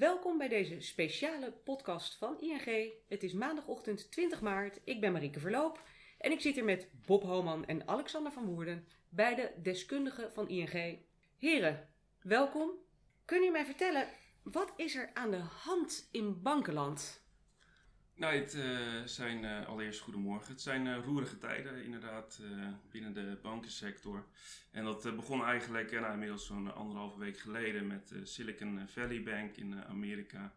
Welkom bij deze speciale podcast van ING. Het is maandagochtend 20 maart. Ik ben Marieke Verloop en ik zit hier met Bob Homan en Alexander van Woerden, beide deskundigen van ING. Heren, welkom. Kunnen jullie mij vertellen, wat is er aan de hand in bankenland? Nou, het uh, zijn uh, allereerst goedemorgen. Het zijn uh, roerige tijden inderdaad binnen de bankensector. En dat begon eigenlijk nou, inmiddels zo'n anderhalve week geleden met Silicon Valley Bank in Amerika.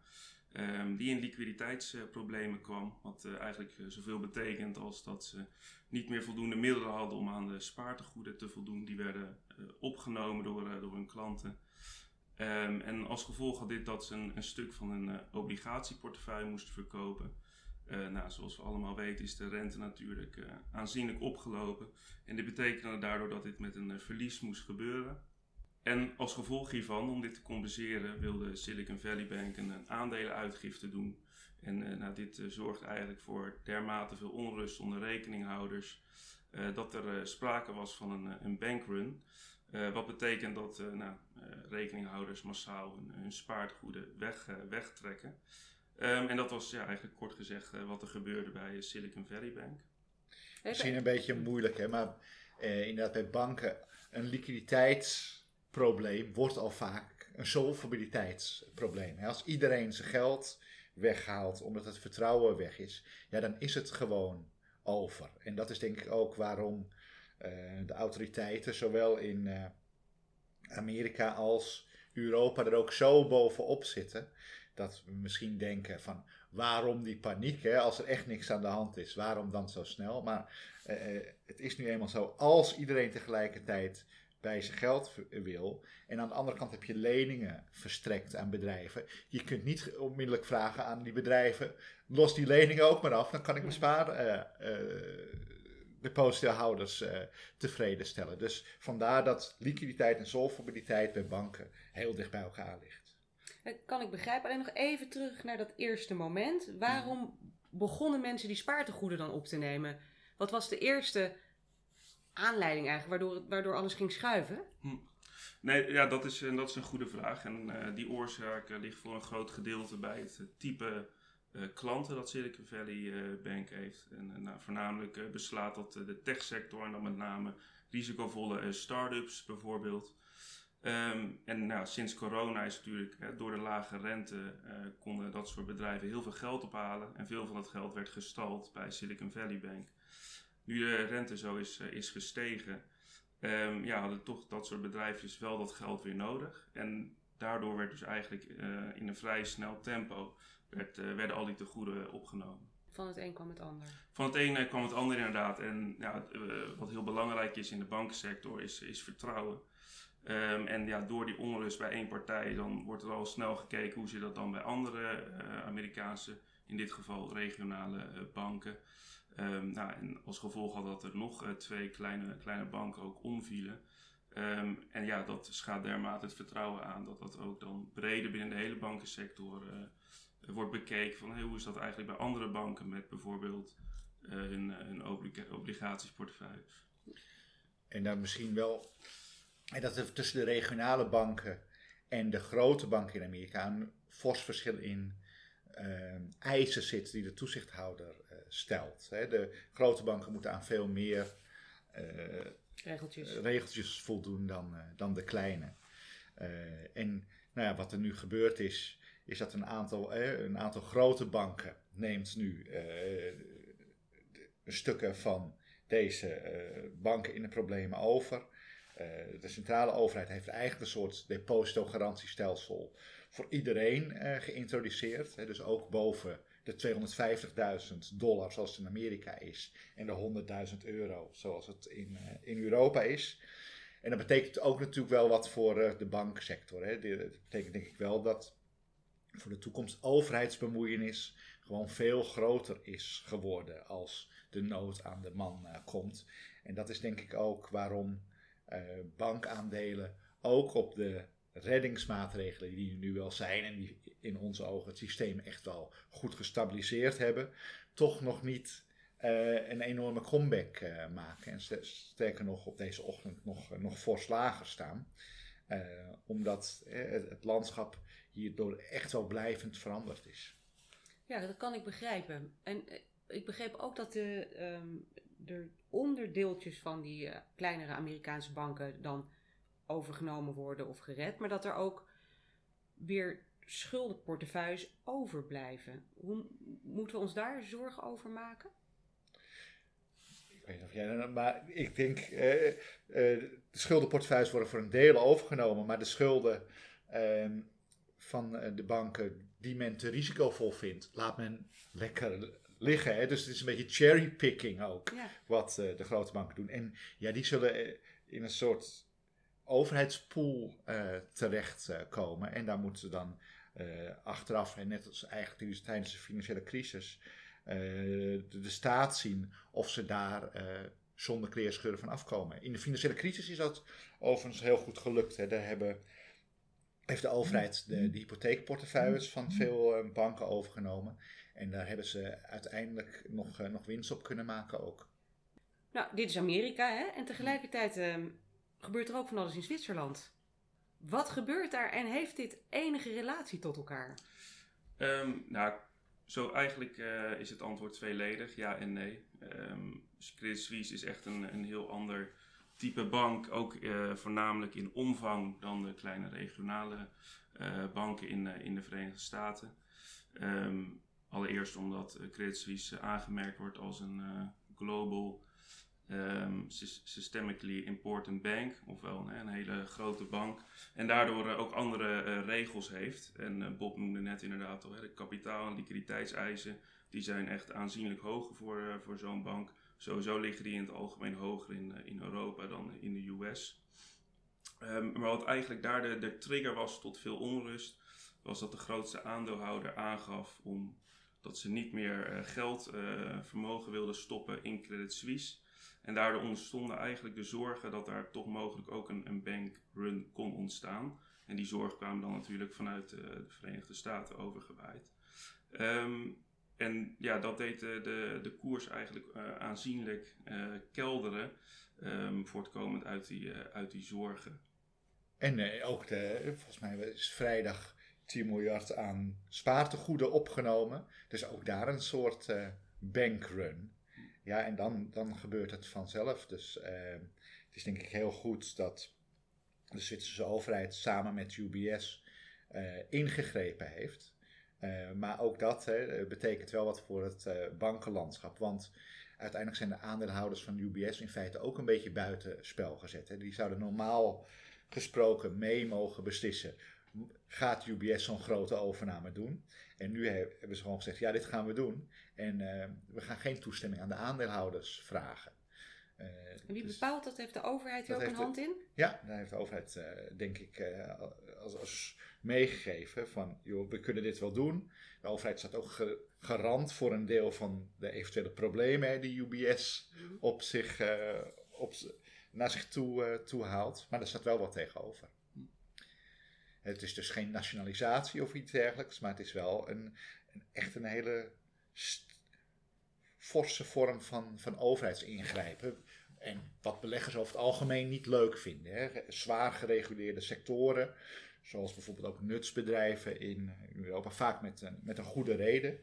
Um, die in liquiditeitsproblemen kwam. Wat eigenlijk zoveel betekent als dat ze niet meer voldoende middelen hadden om aan de spaartegoeden te voldoen. Die werden opgenomen door, door hun klanten. Um, en als gevolg had dit dat ze een, stuk van een obligatieportefeuille moesten verkopen. Uh, nou, zoals we allemaal weten is de rente natuurlijk uh, aanzienlijk opgelopen. En dit betekende daardoor dat dit met een uh, verlies moest gebeuren. En als gevolg hiervan, om dit te compenseren, wilde Silicon Valley Bank een, aandelenuitgifte doen. En nou, dit zorgt eigenlijk voor dermate veel onrust onder rekeninghouders dat er sprake was van een, een bankrun. wat betekent dat nou, rekeninghouders massaal hun, hun spaartegoeden weg, wegtrekken. Um, en dat was ja, eigenlijk kort gezegd uh, wat er gebeurde bij Silicon Valley Bank. Misschien een beetje moeilijk, hè? maar uh, inderdaad bij banken een liquiditeitsprobleem wordt al vaak een solvabiliteitsprobleem. Als iedereen zijn geld weghaalt omdat het vertrouwen weg is, ja, dan is het gewoon over. En dat is denk ik ook waarom uh, de autoriteiten, zowel in Amerika als Europa, er ook zo bovenop zitten dat we misschien denken van waarom die paniek, hè, als er echt niks aan de hand is, waarom dan zo snel? Maar eh, eh, het is nu eenmaal zo, als iedereen tegelijkertijd bij zijn geld wil. En aan de andere kant heb je leningen verstrekt aan bedrijven. Je kunt niet onmiddellijk vragen aan die bedrijven: los die leningen ook maar af, dan kan ik mijn depositohouders uh, tevreden stellen. Dus vandaar dat liquiditeit en solvabiliteit bij banken heel dicht bij elkaar ligt. Dat kan ik begrijpen. Alleen nog even terug naar dat eerste moment. Waarom begonnen mensen die spaartegoeden dan op te nemen? Wat was de eerste aanleiding eigenlijk waardoor, waardoor alles ging schuiven? Hm. Nee, ja, dat is, dat is een goede vraag. En uh, die oorzaak uh, ligt voor een groot gedeelte bij het type klanten dat Silicon Valley Bank heeft. En nou, voornamelijk beslaat dat de techsector en dan met name risicovolle start-ups bijvoorbeeld. Um, en nou, sinds corona is natuurlijk hè, door de lage rente uh, konden dat soort bedrijven heel veel geld ophalen. En veel van dat geld werd gestald bij Silicon Valley Bank. Nu de rente zo is, uh, is gestegen, um, ja, hadden toch dat soort bedrijfjes wel dat geld weer nodig. En daardoor werd dus eigenlijk uh, in een vrij snel tempo werd, werden al die tegoeden opgenomen. Van het een kwam het ander. Van het een kwam het ander inderdaad. En ja, wat heel belangrijk is in de bankensector is, is vertrouwen. Um, en ja, door die onrust bij één partij, dan wordt er al snel gekeken hoe zit dat dan bij andere uh, Amerikaanse, in dit geval regionale uh, banken. Um, nou, en als gevolg had dat er nog uh, twee kleine, kleine banken ook omvielen. Um, en ja, dat schaadt dermate het vertrouwen aan dat dat ook dan breder binnen de hele bankensector wordt bekeken. Van hoe is dat eigenlijk bij andere banken met bijvoorbeeld hun, hun obliga obligatiesportefeuilles. En dan misschien wel en dat er tussen de regionale banken en de grote banken in Amerika een fors verschil in uh, eisen zit die de toezichthouder uh, stelt. Hè. De grote banken moeten aan veel meer uh, regeltjes. regeltjes voldoen dan, dan de kleine. en nou ja, wat er nu gebeurd is, is dat een aantal, een aantal grote banken neemt nu stukken van deze banken in de problemen over. Uh, de centrale overheid heeft eigenlijk een soort depositogarantiestelsel voor iedereen uh, geïntroduceerd. Hè, dus ook boven de 250.000 dollar zoals het in Amerika is en de 100.000 euro zoals het in, uh, in Europa is. En dat betekent ook natuurlijk wel wat voor de banksector. Hè. Dat betekent denk ik wel dat voor de toekomst overheidsbemoeienis gewoon veel groter is geworden als de nood aan de man komt. En dat is denk ik ook waarom bankaandelen ook op de reddingsmaatregelen die er nu wel zijn en die in onze ogen het systeem echt wel goed gestabiliseerd hebben, toch nog niet uh, een enorme comeback uh, maken. En sterker nog op deze ochtend nog, nog fors lager staan. omdat het, het, landschap hierdoor echt wel blijvend veranderd is. Ja, dat kan ik begrijpen. En eh, ik begreep ook dat de, ehm, er onderdeeltjes van die eh, kleinere Amerikaanse banken dan overgenomen worden of gered, maar dat er ook weer schuldenportefeuilles overblijven. Hoe moeten we ons daar zorgen over maken? Ik weet niet of jij, maar ik denk, eh, de schuldenportefeuilles worden voor een deel overgenomen, maar de schulden ehm, van de banken die men te risicovol vindt, laat men lekker liggen. Hè? Dus het is een beetje cherrypicking ook, Ja. wat eh, de grote banken doen. En ja, die zullen eh, in een soort overheidspool eh, terechtkomen. en daar moeten ze dan achteraf, en net als eigenlijk tijdens de financiële crisis, de, de staat zien of ze daar zonder kleerscheuren van afkomen. In de financiële crisis is dat overigens heel goed gelukt. Hè. Daar hebben, heeft de overheid de, de hypotheekportefeuilles van veel eh, banken overgenomen. En daar hebben ze uiteindelijk nog, eh, nog winst op kunnen maken ook. Nou, dit is Amerika, hè? En tegelijkertijd ehm, gebeurt er ook van alles in Zwitserland. Wat gebeurt daar en heeft dit enige relatie tot elkaar? Ehm, nou, zo eigenlijk eh, is het antwoord tweeledig, ja en nee. Ehm Credit Suisse is echt een, een heel ander type bank, ook eh, voornamelijk in omvang dan de kleine regionale eh, banken in, eh, in de Verenigde Staten. Ehm, allereerst omdat eh, Credit Suisse aangemerkt wordt als een eh, global ehm, sys- systemically important bank, ofwel een hele grote bank. En daardoor eh, ook andere regels heeft. En Bob noemde net inderdaad al, de kapitaal- en liquiditeitseisen, die zijn echt aanzienlijk hoger voor, voor zo'n bank. Sowieso liggen die in het algemeen hoger in, in Europa dan in de US. Ehm, maar wat eigenlijk daar de, de trigger was tot veel onrust, was dat de grootste aandeelhouder aangaf om dat ze niet meer eh, geld, eh, vermogen wilden stoppen in Credit Suisse. En daardoor ontstonden eigenlijk de zorgen dat daar toch mogelijk ook een, een bankrun kon ontstaan. En die zorg kwam dan natuurlijk vanuit eh, de Verenigde Staten overgewaaid. Ehm, en ja, dat deed de, de, de koers eigenlijk aanzienlijk eh, kelderen, ehm, voortkomend uit die, uit die zorgen. En ook, de, volgens mij is vrijdag 10 miljard aan spaartegoeden opgenomen. Dus ook daar een soort eh, bankrun. Ja, en dan, dan gebeurt het vanzelf. Dus eh, het is denk ik heel goed dat de Zwitserse overheid samen met UBS eh, ingegrepen heeft. Maar ook dat hè, betekent wel wat voor het bankenlandschap. Want uiteindelijk zijn de aandeelhouders van UBS in feite ook een beetje buitenspel gezet. Hè. Die zouden normaal gesproken mee mogen beslissen. Gaat UBS zo'n grote overname doen? En nu he- hebben ze gewoon gezegd: ja, dit gaan we doen. En eh, we gaan geen toestemming aan de aandeelhouders vragen. Eh, En wie dus- bepaalt dat? Heeft de overheid hier ook een hand in? ja, daar heeft de overheid, eh, denk ik, als, als meegegeven van, joh, we kunnen dit wel doen. De overheid staat ook ge- garant voor een deel van de eventuele problemen hè, die UBS op zich, op, naar zich toe, toe haalt. Maar er staat wel wat tegenover. Het is dus geen nationalisatie of iets dergelijks, maar het is wel een, een echt een hele forse vorm van, van overheidsingrijpen. En wat beleggers over het algemeen niet leuk vinden. Hè. Zwaar gereguleerde sectoren, zoals bijvoorbeeld ook nutsbedrijven in Europa, vaak met een, met een goede reden,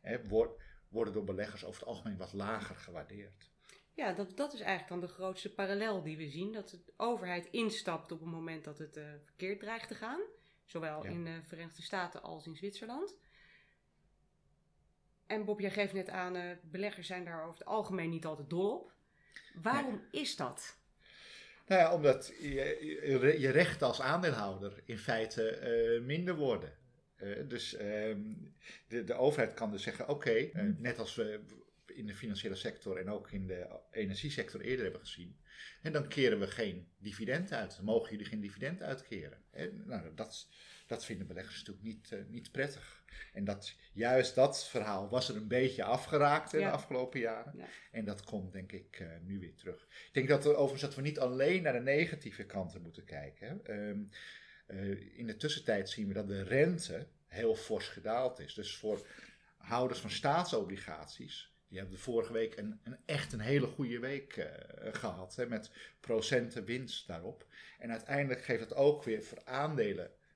hè, wor- worden door beleggers over het algemeen wat lager gewaardeerd. Ja, dat, dat is eigenlijk dan de grootste parallel die we zien. Dat de overheid instapt op het moment dat het eh, verkeerd dreigt te gaan. Zowel Ja. in de Verenigde Staten als in Zwitserland. En Bob, jij geeft net aan, eh, beleggers zijn daar over het algemeen niet altijd dol op. Waarom is dat? Nou ja, omdat je, je, rechten als aandeelhouder in feite eh, minder worden. Dus ehm, de, de overheid kan dus zeggen: oké, eh, net als we in de financiële sector en ook in de energiesector eerder hebben gezien, en dan keren we geen dividend uit. Dan mogen jullie geen dividend uitkeren. En, nou, dat, dat vinden beleggers natuurlijk niet, eh, niet prettig. En dat, juist dat verhaal was er een beetje afgeraakt in Ja. de afgelopen jaren. Ja. En dat komt denk ik eh, nu weer terug. Ik denk dat we, overigens dat we niet alleen naar de negatieve kanten moeten kijken. Ehm, eh, in de tussentijd zien we dat de rente heel fors gedaald is. Dus voor houders van staatsobligaties, die hebben vorige week een, een echt een hele goede week eh, gehad. Hè, met procenten winst daarop. En uiteindelijk geeft dat ook weer voor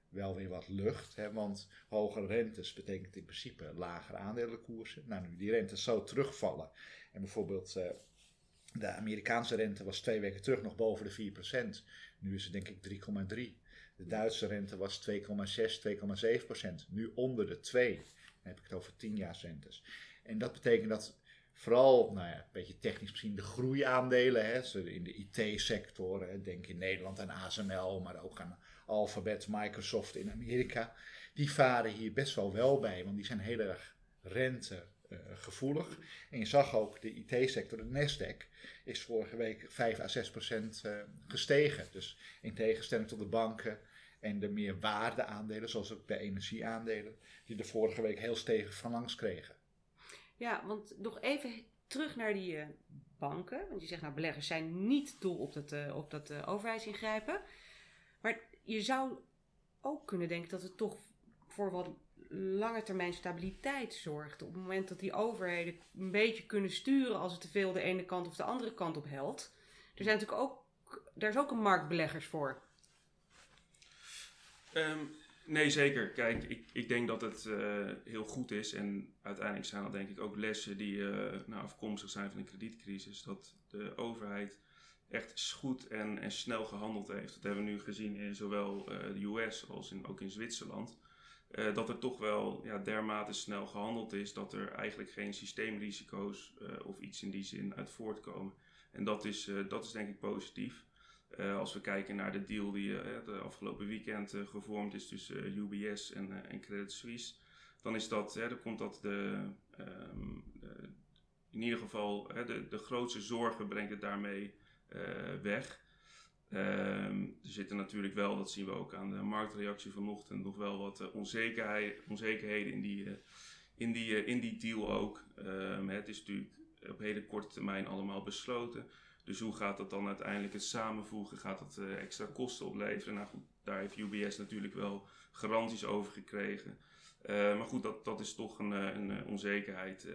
wel weer wat lucht. Hè, want hogere rentes betekent in principe lagere aandelenkoersen. Nou, nu die rentes zo terugvallen. En bijvoorbeeld uh, de Amerikaanse rente was twee weken terug nog boven de 4%. Nu is het denk ik 3,3. De Duitse rente was 2,6, 2,7%. Nu onder de 2. Dan heb ik het over 10 rentes. En dat betekent dat vooral, nou ja, een beetje technisch misschien, de groeiaandelen. Hè, in de IT-sector, denk in Nederland aan ASML, maar ook aan Alphabet, Microsoft in Amerika. Die varen hier best wel wel bij, want die zijn heel erg rentegevoelig. en je zag ook de IT-sector, de Nasdaq, is vorige week 5 à 6 procent uh, gestegen. Dus in tegenstelling tot de banken en de meer waardeaandelen, zoals ook de energieaandelen, die de vorige week heel stevig van langs kregen. Ja, want nog even terug naar die uh, banken. Want je zegt nou, beleggers zijn niet dol op dat, uh, op dat uh, overheidsingrijpen. Maar je zou ook kunnen denken dat het toch voor wat lange termijn stabiliteit zorgt. Op het moment dat die overheden een beetje kunnen sturen als het te veel de ene kant of de andere kant op helpt. Er zijn natuurlijk ook, daar is ook een markt beleggers voor. Um, Nee, zeker. Kijk, ik, ik denk dat het uh, heel goed is. En uiteindelijk zijn dat denk ik ook lessen die uh, afkomstig zijn van de kredietcrisis. Dat de overheid echt goed en, en snel gehandeld heeft. Dat hebben we nu gezien in zowel uh, de US als in, ook in Zwitserland. dat er toch wel ja, dermate snel gehandeld is dat er eigenlijk geen systeemrisico's of iets in die zin uit voortkomen. En dat is, dat is denk ik positief. Uh, als we kijken naar de deal die uh, de afgelopen weekend uh, gevormd is tussen UBS en, en, Credit Suisse, dan is dat, dan komt dat de, de in ieder geval de, de grootste zorgen brengt het daarmee weg. Um, er zitten natuurlijk wel, dat zien we ook aan de marktreactie vanochtend, nog wel wat onzekerheid, onzekerheden in die, in, die, in die deal ook. Um, het is natuurlijk op hele korte termijn allemaal besloten. Dus hoe gaat dat dan uiteindelijk het samenvoegen? Gaat dat uh, extra kosten opleveren? Nou daar heeft UBS natuurlijk wel garanties over gekregen. Uh, maar goed, dat, dat is toch een, eh, een onzekerheid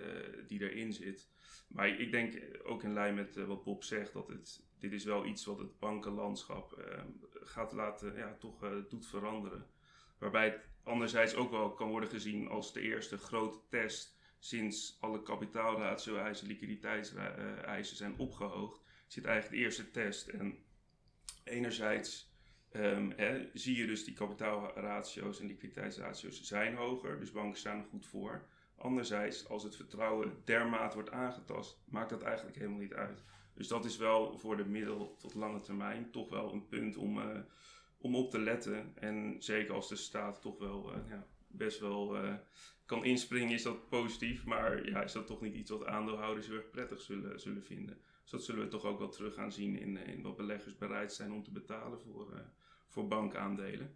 die erin zit. Maar ik denk ook in lijn met wat Bob zegt, dat het, dit is wel iets wat het bankenlandschap gaat laten, ja, toch doet veranderen. Waarbij het anderzijds ook wel kan worden gezien als de eerste grote test sinds alle kapitaalratio-eisen, zijn opgehoogd zit eigenlijk de eerste test. En enerzijds um, hè, zie je dus die kapitaalratio's en liquiditeitsratio's zijn hoger, dus banken staan er goed voor. Anderzijds, als het vertrouwen dermate wordt aangetast, maakt dat eigenlijk helemaal niet uit. Dus dat is wel voor de middel- tot lange termijn toch wel een punt om, uh, om op te letten. En zeker als de staat toch wel uh, ja, best wel uh, kan inspringen, is dat positief. Maar ja, is dat toch niet iets wat aandeelhouders heel erg prettig zullen, zullen vinden. Dat zullen we toch ook wel terug gaan zien in, eh, in wat beleggers bereid zijn om te betalen voor, uh, voor bankaandelen.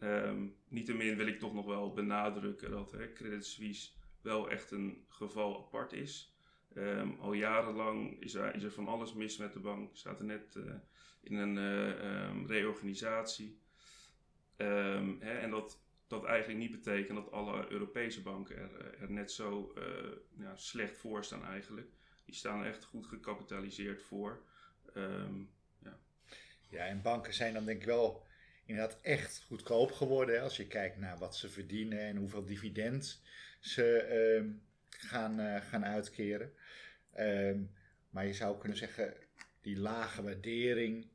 Um, Niettemin wil ik toch nog wel benadrukken dat hè, Credit Suisse wel echt een geval apart is. Um, al jarenlang is er, is er van alles mis met de bank. Staat er net uh, in een um, reorganisatie. Hè, en dat, dat eigenlijk niet betekent dat alle Europese banken er, er net zo slecht voor staan eigenlijk. Die staan echt goed gecapitaliseerd voor. Um, ja. ja, en banken zijn dan denk ik wel inderdaad echt goedkoop geworden. Als je kijkt naar wat ze verdienen en hoeveel dividend ze uh, gaan, uh, gaan uitkeren. Um, maar je zou kunnen zeggen, die lage waardering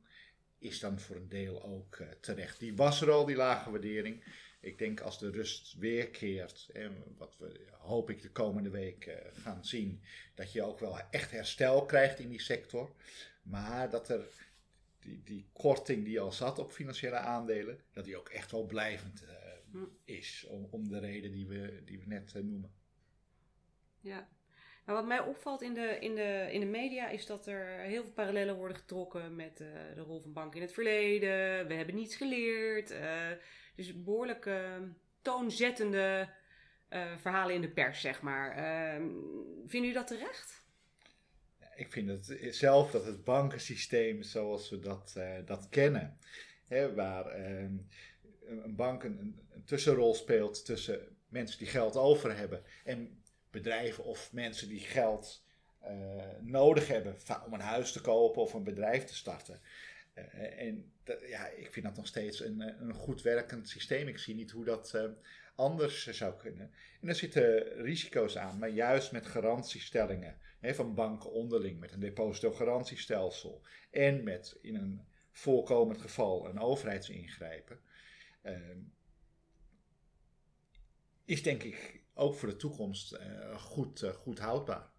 is dan voor een deel ook uh, terecht. Die was er al, die lage waardering ik denk als de rust weerkeert, en wat we hoop ik de komende week uh, gaan zien, dat je ook wel echt herstel krijgt in die sector. Maar dat er die, die korting die al zat op financiële aandelen, dat die ook echt wel blijvend uh, is. Om, om, de reden die we, die we net uh, noemen. Ja. Nou, wat mij opvalt in de, in, de, in de media is dat er heel veel parallellen worden getrokken met de rol van banken in het verleden. We hebben niets geleerd. Dus behoorlijk uh, toonzettende uh, verhalen in de pers, zeg maar. Uh, vinden u dat terecht? ik vind het zelf dat het bankensysteem zoals we dat, uh, dat kennen, hè, waar ehm, een bank een, een, tussenrol speelt tussen mensen die geld over hebben en bedrijven of mensen die geld nodig hebben om een huis te kopen of een bedrijf te starten Eh, en ja, ik vind dat nog steeds een, een goed werkend systeem. Ik zie niet hoe dat anders zou kunnen. En er zitten risico's aan, maar juist met garantiestellingen hè, van banken onderling, met een depositogarantiestelsel en met in een voorkomend geval een overheidsingrijpen, uh, is denk ik ook voor de toekomst goed, goed houdbaar.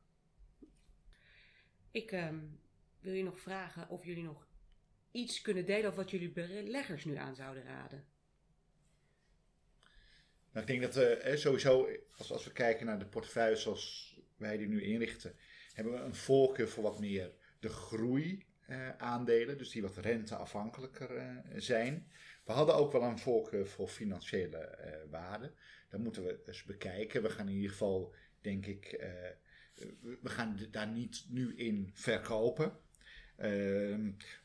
Ik uh, wil je nog vragen of jullie nog iets kunnen delen of wat jullie beleggers nu aan zouden raden. Nou, ik denk dat we sowieso, als, we kijken naar de portefeuille zoals wij die nu inrichten, hebben we een voorkeur voor wat meer de groei uh, aandelen, dus die wat renteafhankelijker uh, zijn. We hadden ook wel een voorkeur voor financiële uh, waarden. Dat moeten we eens bekijken. We gaan in ieder geval, denk ik, we gaan daar niet nu in verkopen. Uh,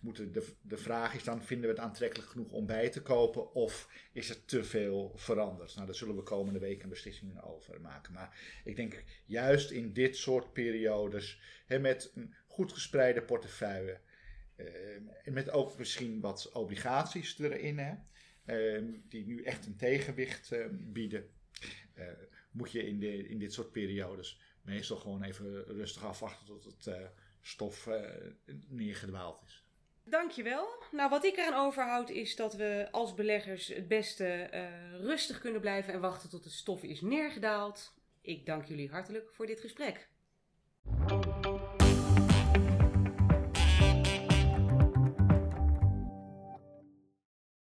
moeten de, de vraag is dan, vinden we het aantrekkelijk genoeg om bij te kopen of is het te veel veranderd? Nou, daar zullen we komende week een beslissing over maken. Maar ik denk juist in dit soort periodes, hè, met een goed gespreide portefeuille, uh, en met ook misschien wat obligaties erin, hè, uh, die nu echt een tegenwicht ehm, bieden, eh, moet je in, de, in dit soort periodes meestal gewoon even rustig afwachten tot het eh, stof uh, neergedwaald is. Dankjewel. Nou, wat ik eraan overhoud is dat we als beleggers het beste uh, rustig kunnen blijven en wachten tot het stof is neergedaald. Ik dank jullie hartelijk voor dit gesprek.